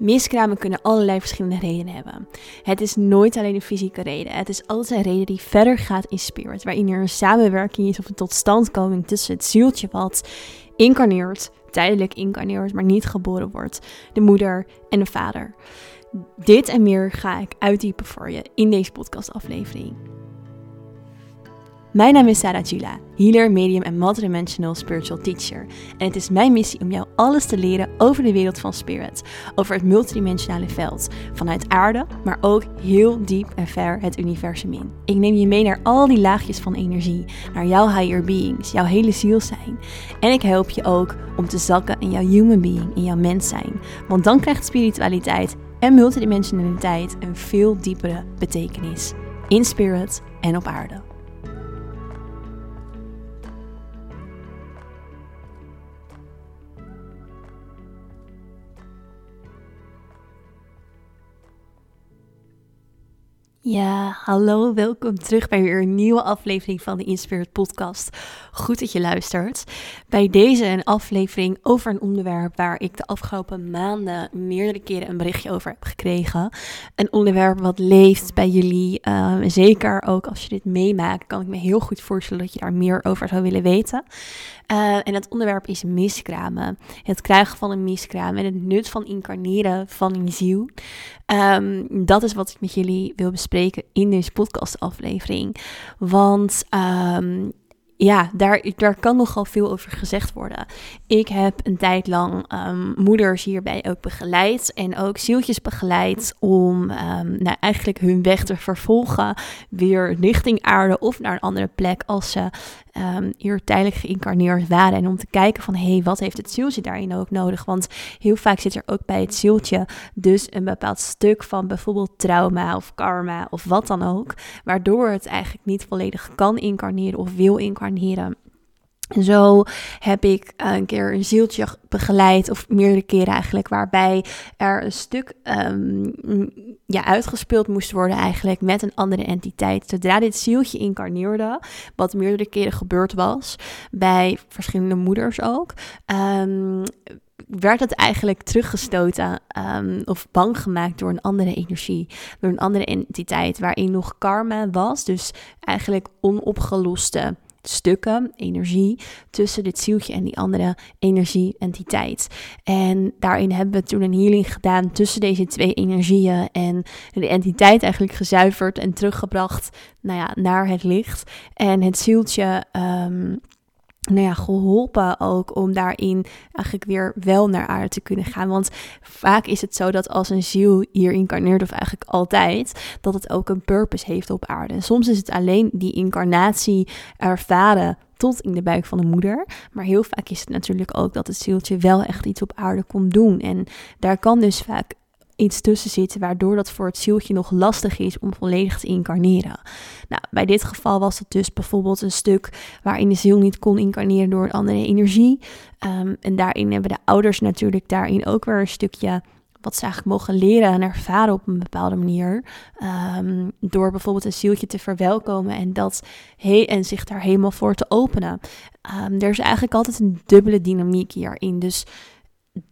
Miskramen kunnen allerlei verschillende redenen hebben. Het is nooit alleen een fysieke reden. Het is altijd een reden die verder gaat in spirit. Waarin er een samenwerking is of een totstandkoming tussen het zieltje wat incarneert, tijdelijk incarneert, maar niet geboren wordt. De moeder en de vader. Dit en meer ga ik uitdiepen voor je in deze podcastaflevering. Mijn naam is Sarah Jula, healer, medium en multidimensional spiritual teacher. En het is mijn missie om jou alles te leren over de wereld van spirit, over het multidimensionale veld, vanuit aarde, maar ook heel diep en ver het universum in. Ik neem je mee naar al die laagjes van energie, naar jouw higher beings, jouw hele ziel zijn. En ik help je ook om te zakken in jouw human being, in jouw mens zijn. Want dan krijgt spiritualiteit en multidimensionaliteit een veel diepere betekenis. In spirit en op aarde. Ja, hallo, welkom terug bij weer een nieuwe aflevering van de Inspired Podcast. Goed dat je luistert. Bij deze een aflevering over een onderwerp waar ik de afgelopen maanden meerdere keren een berichtje over heb gekregen. Een onderwerp wat leeft bij jullie. Uh, zeker ook als je dit meemaakt, kan ik me heel goed voorstellen dat je daar meer over zou willen weten. Uh, en het onderwerp is miskramen. Het krijgen van een miskraam en het nut van incarneren van een ziel. Um, dat is wat ik met jullie wil bespreken in deze podcastaflevering. Want um, ja, daar, daar kan nogal veel over gezegd worden. Ik heb een tijd lang um, moeders hierbij ook begeleid en ook zieltjes begeleid om nou, eigenlijk hun weg te vervolgen weer richting aarde of naar een andere plek als ze um, hier tijdelijk geïncarneerd waren. En om te kijken van, hé, hey, wat heeft het zieltje daarin ook nodig? Want heel vaak zit er ook bij het zieltje dus een bepaald stuk van bijvoorbeeld trauma of karma of wat dan ook. Waardoor het eigenlijk niet volledig kan incarneren of wil incarneren. Zo heb ik een keer een zieltje begeleid, of meerdere keren eigenlijk, waarbij er een stuk um, ja, uitgespeeld moest worden eigenlijk met een andere entiteit. Zodra dit zieltje incarneerde, wat meerdere keren gebeurd was, bij verschillende moeders ook, um, werd het eigenlijk teruggestoten um, of bang gemaakt door een andere energie, door een andere entiteit, waarin nog karma was, dus eigenlijk onopgeloste stukken, energie, tussen dit zieltje en die andere energie-entiteit. En daarin hebben we toen een healing gedaan tussen deze twee energieën en de entiteit eigenlijk gezuiverd en teruggebracht nou ja, naar het licht. En het zieltje. Um, nou ja, geholpen ook om daarin eigenlijk weer wel naar aarde te kunnen gaan. Want vaak is het zo dat als een ziel hier incarneert, of eigenlijk altijd, dat het ook een purpose heeft op aarde. En soms is het alleen die incarnatie ervaren tot in de buik van de moeder. Maar heel vaak is het natuurlijk ook dat het zieltje wel echt iets op aarde komt doen. En daar kan dus vaak iets tussen zitten, waardoor dat voor het zieltje nog lastig is om volledig te incarneren. Nou, bij dit geval was het dus bijvoorbeeld een stuk waarin de ziel niet kon incarneren door een andere energie. Um, en daarin hebben de ouders natuurlijk daarin ook weer een stukje wat ze eigenlijk mogen leren en ervaren op een bepaalde manier. Um, door bijvoorbeeld een zieltje te verwelkomen en, dat he en zich daar helemaal voor te openen. Um, er is eigenlijk altijd een dubbele dynamiek hierin. Dus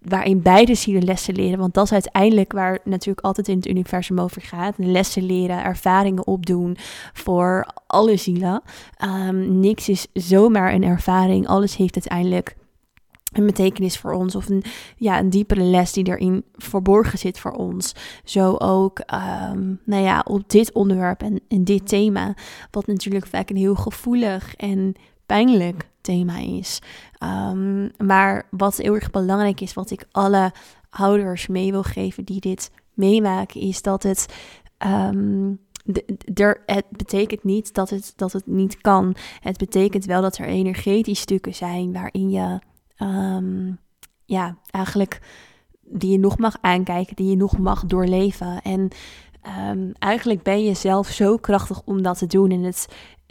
waarin beide zielen lessen leren. Want dat is uiteindelijk waar natuurlijk altijd in het universum over gaat. Lessen leren, ervaringen opdoen voor alle zielen. Um, niks is zomaar een ervaring. Alles heeft uiteindelijk een betekenis voor ons of een, ja, een diepere les die erin verborgen zit voor ons. Zo ook, um, nou ja, op dit onderwerp en, en dit thema, wat natuurlijk vaak een heel gevoelig en pijnlijk thema is. Um, maar wat heel erg belangrijk is, wat ik alle ouders mee wil geven die dit meemaken, is dat het. Um, de, het betekent niet dat het, dat het niet kan. Het betekent wel dat er energetisch stukken zijn waarin je um, ja, eigenlijk die je nog mag aankijken, die je nog mag doorleven. En um, eigenlijk ben je zelf zo krachtig om dat te doen. En het,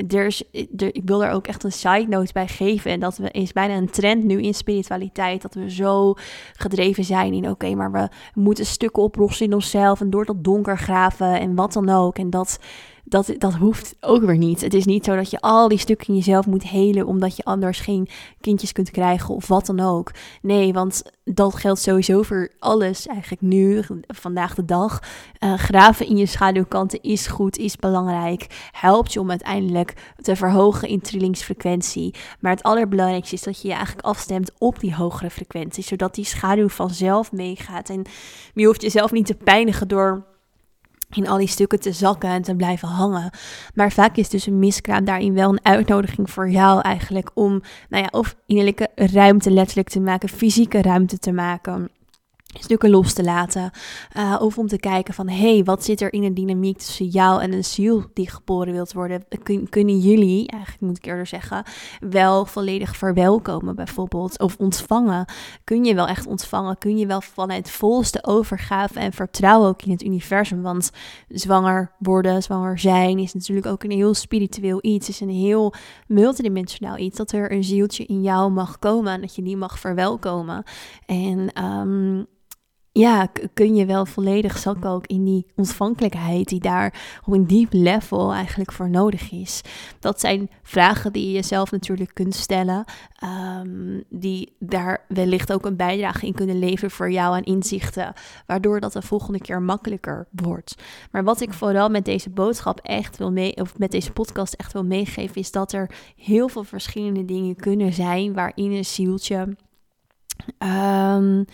er is, er, ik wil er ook echt een side note bij geven. En dat we, is bijna een trend nu in spiritualiteit. Dat we zo gedreven zijn in oké, maar we moeten stukken oplossen in onszelf. En door dat donker graven en wat dan ook. En dat dat, dat hoeft ook weer niet. Het is niet zo dat je al die stukken jezelf moet helen omdat je anders geen kindjes kunt krijgen of wat dan ook. Nee, want dat geldt sowieso voor alles eigenlijk nu, vandaag de dag. Uh, graven in je schaduwkanten is goed, is belangrijk. Helpt je om uiteindelijk te verhogen in trillingsfrequentie. Maar het allerbelangrijkste is dat je je eigenlijk afstemt op die hogere frequentie, zodat die schaduw vanzelf meegaat. En je hoeft jezelf niet te pijnigen door in al die stukken te zakken en te blijven hangen. Maar vaak is dus een miskraam daarin wel een uitnodiging voor jou eigenlijk om, nou ja, of innerlijke ruimte letterlijk te maken, fysieke ruimte te maken stukken los te laten. Uh, of om te kijken van, hé, hey, wat zit er in een dynamiek tussen jou en een ziel die geboren wilt worden? Kun, kunnen jullie, eigenlijk moet ik eerder zeggen, wel volledig verwelkomen bijvoorbeeld? Of ontvangen? Kun je wel echt ontvangen? Kun je wel vanuit volste overgave en vertrouwen ook in het universum? Want zwanger worden, zwanger zijn is natuurlijk ook een heel spiritueel iets. is een heel multidimensionaal iets. Dat er een zieltje in jou mag komen en dat je die mag verwelkomen. En um, ja, kun je wel volledig zakken ook in die ontvankelijkheid die daar op een diep level eigenlijk voor nodig is. Dat zijn vragen die je jezelf natuurlijk kunt stellen, um, die daar wellicht ook een bijdrage in kunnen leveren voor jou aan inzichten, waardoor dat de volgende keer makkelijker wordt. Maar wat ik vooral met deze boodschap echt wil mee, of met deze podcast echt wil meegeven, is dat er heel veel verschillende dingen kunnen zijn waarin een zieltje. Um,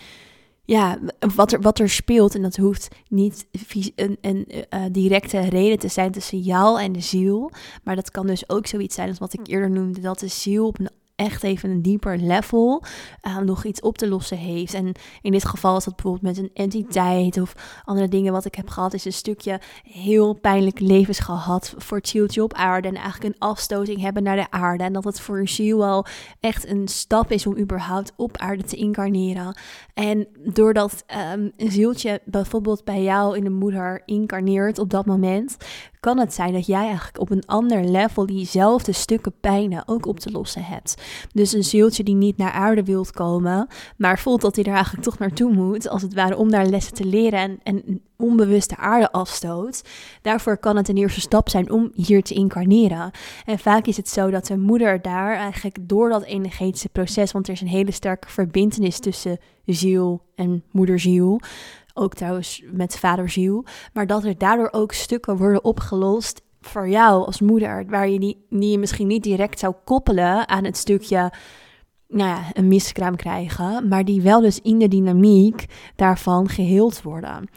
ja, wat er, wat er speelt. En dat hoeft niet een, een uh, directe reden te zijn tussen jou en de ziel. Maar dat kan dus ook zoiets zijn als wat ik eerder noemde. Dat de ziel op een echt even een dieper level uh, nog iets op te lossen heeft. En in dit geval is dat bijvoorbeeld met een entiteit of andere dingen wat ik heb gehad, is een stukje heel pijnlijk levens gehad voor het op aarde en eigenlijk een afstoting hebben naar de aarde. En dat het voor een ziel wel echt een stap is om überhaupt op aarde te incarneren. En doordat um, een zieltje bijvoorbeeld bij jou in de moeder incarneert op dat moment, kan het zijn dat jij eigenlijk op een ander level diezelfde stukken pijnen ook op te lossen hebt. Dus een zieltje die niet naar aarde wilt komen, maar voelt dat hij er eigenlijk toch naartoe moet, als het ware om daar lessen te leren en, en onbewuste aarde afstoot. Daarvoor kan het een eerste stap zijn om hier te incarneren. En vaak is het zo dat de moeder daar eigenlijk door dat energetische proces, want er is een hele sterke verbindenis tussen ziel en moederziel, ook trouwens met vaderziel. Maar dat er daardoor ook stukken worden opgelost voor jou als moeder. Waar je die, die misschien niet direct zou koppelen aan het stukje nou ja, een miskraam krijgen, maar die wel dus in de dynamiek daarvan geheeld worden.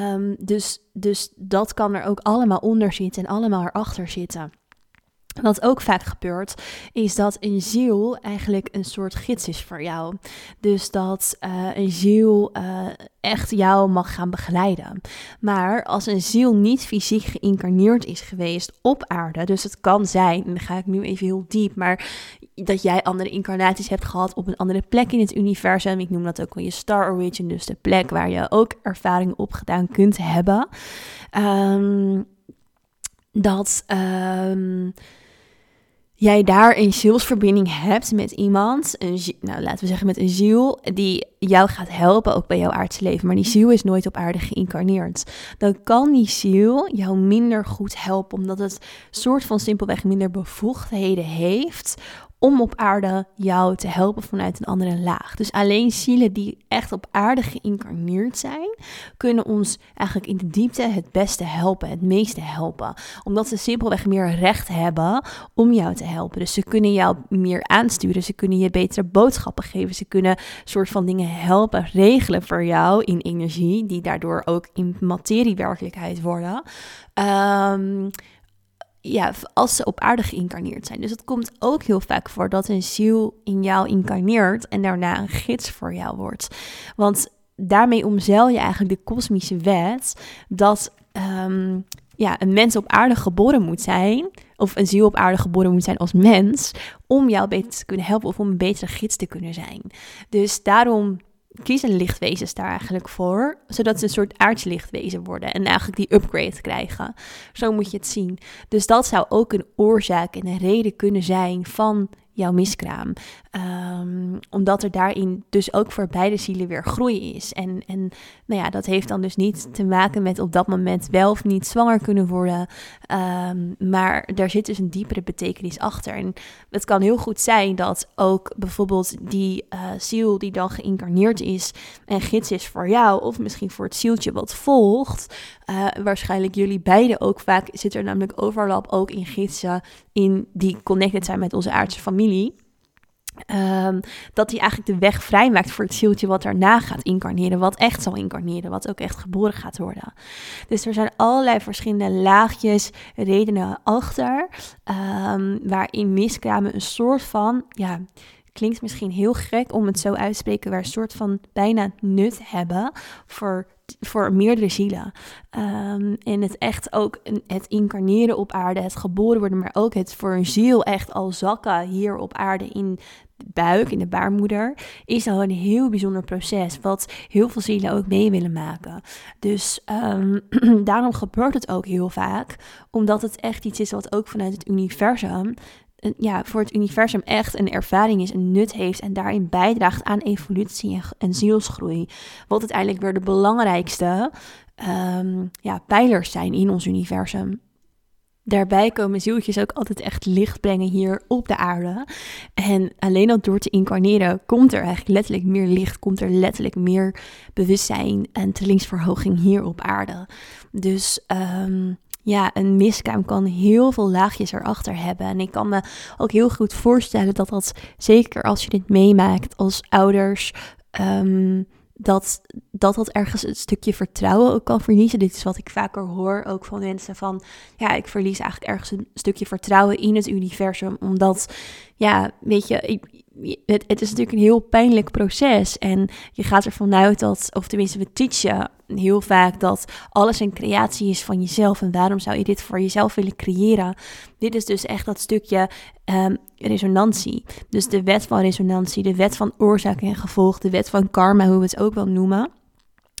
Um, dus, dus dat kan er ook allemaal onder zitten en allemaal erachter zitten. Wat ook vaak gebeurt, is dat een ziel eigenlijk een soort gids is voor jou. Dus dat uh, een ziel uh, echt jou mag gaan begeleiden. Maar als een ziel niet fysiek geïncarneerd is geweest op aarde, dus het kan zijn, en dan ga ik nu even heel diep, maar dat jij andere incarnaties hebt gehad op een andere plek in het universum. Ik noem dat ook wel je star origin, dus de plek waar je ook ervaring opgedaan kunt hebben. Um, dat. Um, jij daar een zielsverbinding hebt met iemand, een, nou laten we zeggen met een ziel, die jou gaat helpen ook bij jouw aardse leven, maar die ziel is nooit op aarde geïncarneerd, dan kan die ziel jou minder goed helpen, omdat het soort van simpelweg minder bevoegdheden heeft om op aarde jou te helpen vanuit een andere laag. Dus alleen zielen die echt op aarde geïncarneerd zijn, kunnen ons eigenlijk in de diepte het beste helpen, het meeste helpen. Omdat ze simpelweg meer recht hebben om jou te helpen. Dus ze kunnen jou meer aansturen, ze kunnen je betere boodschappen geven, ze kunnen soort van dingen helpen, regelen voor jou in energie, die daardoor ook in materiewerkelijkheid worden. Um, ja, als ze op aarde geïncarneerd zijn. Dus het komt ook heel vaak voor dat een ziel in jou incarneert en daarna een gids voor jou wordt. Want daarmee omzeil je eigenlijk de kosmische wet dat um, ja, een mens op aarde geboren moet zijn, of een ziel op aarde geboren moet zijn als mens, om jou beter te kunnen helpen of om een betere gids te kunnen zijn. Dus daarom kiezen lichtwezens daar eigenlijk voor, zodat ze een soort aardslichtwezen worden en eigenlijk die upgrade krijgen. Zo moet je het zien. Dus dat zou ook een oorzaak en een reden kunnen zijn van jouw miskraam. Um, omdat er daarin dus ook voor beide zielen weer groei is. En, en nou ja, dat heeft dan dus niet te maken met op dat moment wel of niet zwanger kunnen worden. Um, maar daar zit dus een diepere betekenis achter. En het kan heel goed zijn dat ook bijvoorbeeld die uh, ziel die dan geïncarneerd is en gids is voor jou, of misschien voor het zieltje wat volgt. Uh, waarschijnlijk jullie beiden ook vaak zit er namelijk overlap ook in gidsen in die connected zijn met onze aardse familie. Um, dat hij eigenlijk de weg vrijmaakt voor het zieltje wat daarna gaat incarneren, wat echt zal incarneren, wat ook echt geboren gaat worden. Dus er zijn allerlei verschillende laagjes, redenen achter, um, waarin miskramen een soort van, ja, klinkt misschien heel gek om het zo uit te spreken, waar een soort van bijna nut hebben voor voor meerdere zielen. Um, en het echt ook het incarneren op aarde, het geboren worden, maar ook het voor een ziel echt al zakken hier op aarde in buik, in de baarmoeder, is al een heel bijzonder proces. Wat heel veel zielen ook mee willen maken. Dus um, daarom gebeurt het ook heel vaak. Omdat het echt iets is wat ook vanuit het universum ja, voor het universum echt een ervaring is, een nut heeft en daarin bijdraagt aan evolutie en, zielsgroei. Wat uiteindelijk weer de belangrijkste um, ja, pijlers zijn in ons universum. Daarbij komen zieltjes ook altijd echt licht brengen hier op de aarde. En alleen al door te incarneren komt er eigenlijk letterlijk meer licht, komt er letterlijk meer bewustzijn en trillingsverhoging hier op aarde. Dus um, ja, een miskraam kan heel veel laagjes erachter hebben. En ik kan me ook heel goed voorstellen dat dat, zeker als je dit meemaakt als ouders, um, dat, dat dat ergens een stukje vertrouwen ook kan verliezen. Dit is wat ik vaker hoor, ook van mensen van, ja, ik verlies eigenlijk ergens een stukje vertrouwen in het universum, omdat, ja, weet je, het, het, is natuurlijk een heel pijnlijk proces. En je gaat ervan uit dat, of tenminste, we teachen heel vaak dat alles een creatie is van jezelf. En waarom zou je dit voor jezelf willen creëren? Dit is dus echt dat stukje um, resonantie. Dus de wet van resonantie, de wet van oorzaak en gevolg, de wet van karma, hoe we het ook wel noemen.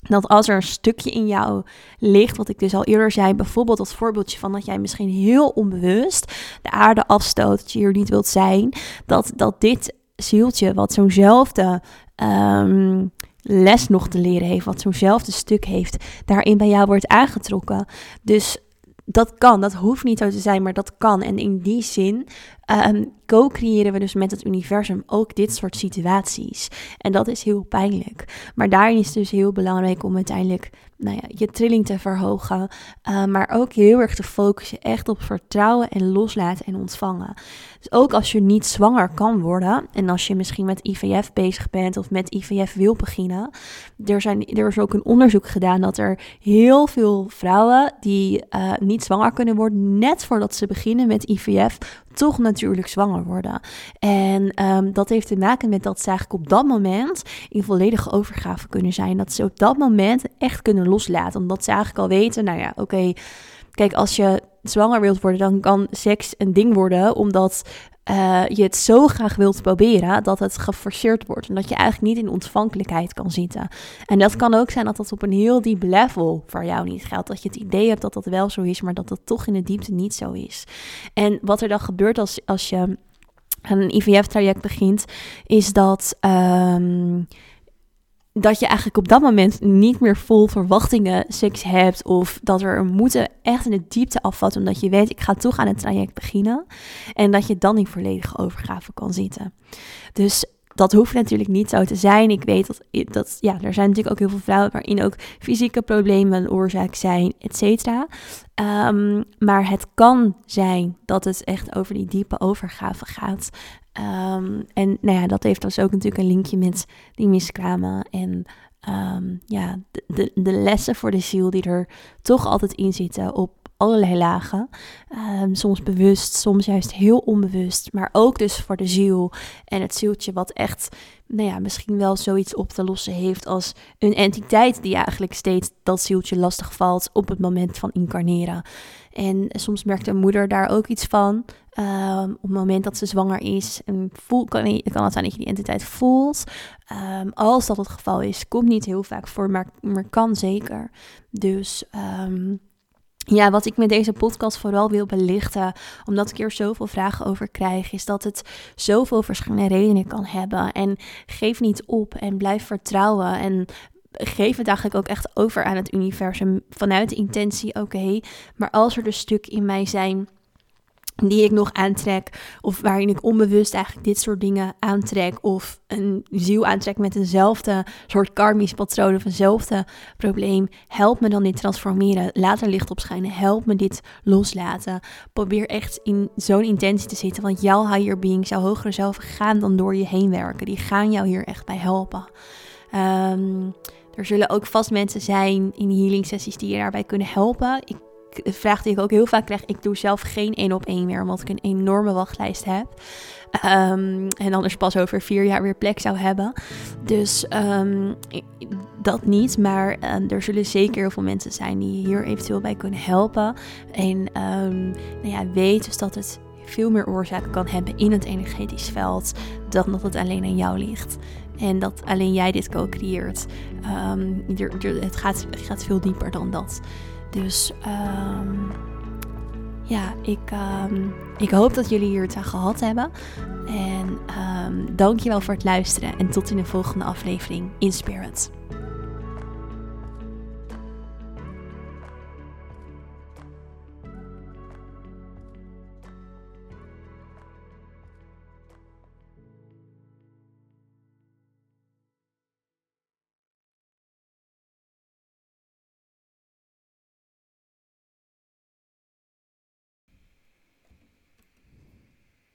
Dat als er een stukje in jou ligt, wat ik dus al eerder zei, bijvoorbeeld als voorbeeldje van dat jij misschien heel onbewust de aarde afstoot, dat je hier niet wilt zijn, dat, dat dit zieltje, wat zo'nzelfde um, les nog te leren heeft, wat zo'nzelfde stuk heeft, daarin bij jou wordt aangetrokken. Dus dat kan, dat hoeft niet zo te zijn, maar dat kan. En in die zin um, co-creëren we dus met het universum ook dit soort situaties. En dat is heel pijnlijk. Maar daarin is het dus heel belangrijk om uiteindelijk nou ja, je trilling te verhogen. Uh, maar ook heel erg te focussen echt op vertrouwen en loslaten en ontvangen. Dus ook als je niet zwanger kan worden. En als je misschien met IVF bezig bent of met IVF wil beginnen. Er, zijn, er is ook een onderzoek gedaan dat er heel veel vrouwen die uh, niet zwanger kunnen worden. Net voordat ze beginnen met IVF toch natuurlijk zwanger worden. En um, dat heeft te maken met dat ze eigenlijk op dat moment in volledige overgave kunnen zijn. Dat ze op dat moment echt kunnen loslaten. Omdat ze eigenlijk al weten, nou ja, oké, kijk, als je zwanger wilt worden, dan kan seks een ding worden, omdat uh, je het zo graag wilt proberen dat het geforceerd wordt. En dat je eigenlijk niet in ontvankelijkheid kan zitten. En dat kan ook zijn dat dat op een heel diep level voor jou niet geldt. Dat je het idee hebt dat dat wel zo is, maar dat dat toch in de diepte niet zo is. En wat er dan gebeurt als, als je een IVF-traject begint, is dat. Um, dat je eigenlijk op dat moment niet meer vol verwachtingen seks hebt. Of dat er een moeten echt in de diepte afvatten. Omdat je weet, ik ga toch aan het traject beginnen. En dat je dan in volledige overgave kan zitten. Dus dat hoeft natuurlijk niet zo te zijn. Ik weet dat, dat ja, er zijn natuurlijk ook heel veel vrouwen waarin ook fysieke problemen een oorzaak zijn, et cetera. Um, maar het kan zijn dat het echt over die diepe overgave gaat. Um, en nou ja, dat heeft dus ook natuurlijk een linkje met die miskramen en um, ja, de, de, de, lessen voor de ziel die er toch altijd in zitten op allerlei lagen. Um, soms bewust, soms juist heel onbewust. Maar ook dus voor de ziel en het zieltje wat echt, nou ja, misschien wel zoiets op te lossen heeft als een entiteit die eigenlijk steeds dat zieltje lastig valt op het moment van incarneren. En soms merkt de moeder daar ook iets van. Um, op het moment dat ze zwanger is. En voel, kan, kan het zijn dat je die entiteit voelt. Um, als dat het geval is, komt niet heel vaak voor, maar, maar kan zeker. Dus ja, wat ik met deze podcast vooral wil belichten, omdat ik hier zoveel vragen over krijg, is dat het zoveel verschillende redenen kan hebben. En geef niet op en blijf vertrouwen. En geef het eigenlijk ook echt over aan het universum vanuit de intentie, oké, maar als er dus stukken in mij zijn die ik nog aantrek, of waarin ik onbewust eigenlijk dit soort dingen aantrek, of een ziel aantrek met eenzelfde soort karmisch patroon of eenzelfde probleem, help me dan dit transformeren, laat er licht op schijnen, help me dit loslaten. Probeer echt in zo'n intentie te zitten, want jouw higher being, jouw hogere zelf, gaan dan door je heen werken. Die gaan jou hier echt bij helpen. Ehm, er zullen ook vast mensen zijn in healing sessies die je daarbij kunnen helpen. Ik vraag die ik ook heel vaak krijg. Ik doe zelf geen één op één meer, omdat ik een enorme wachtlijst heb. Um, en anders pas over vier jaar weer plek zou hebben. Dus um, dat niet. Maar um, er zullen zeker heel veel mensen zijn die hier eventueel bij kunnen helpen. En nou ja, weet dus dat het veel meer oorzaken kan hebben in het energetisch veld dan dat het alleen aan jou ligt. En dat alleen jij dit co-creëert. het, gaat, het gaat veel dieper dan dat. Dus um, ja, ik, um, ik hoop dat jullie hier het aan gehad hebben. En um, dankjewel voor het luisteren. En tot in de volgende aflevering in.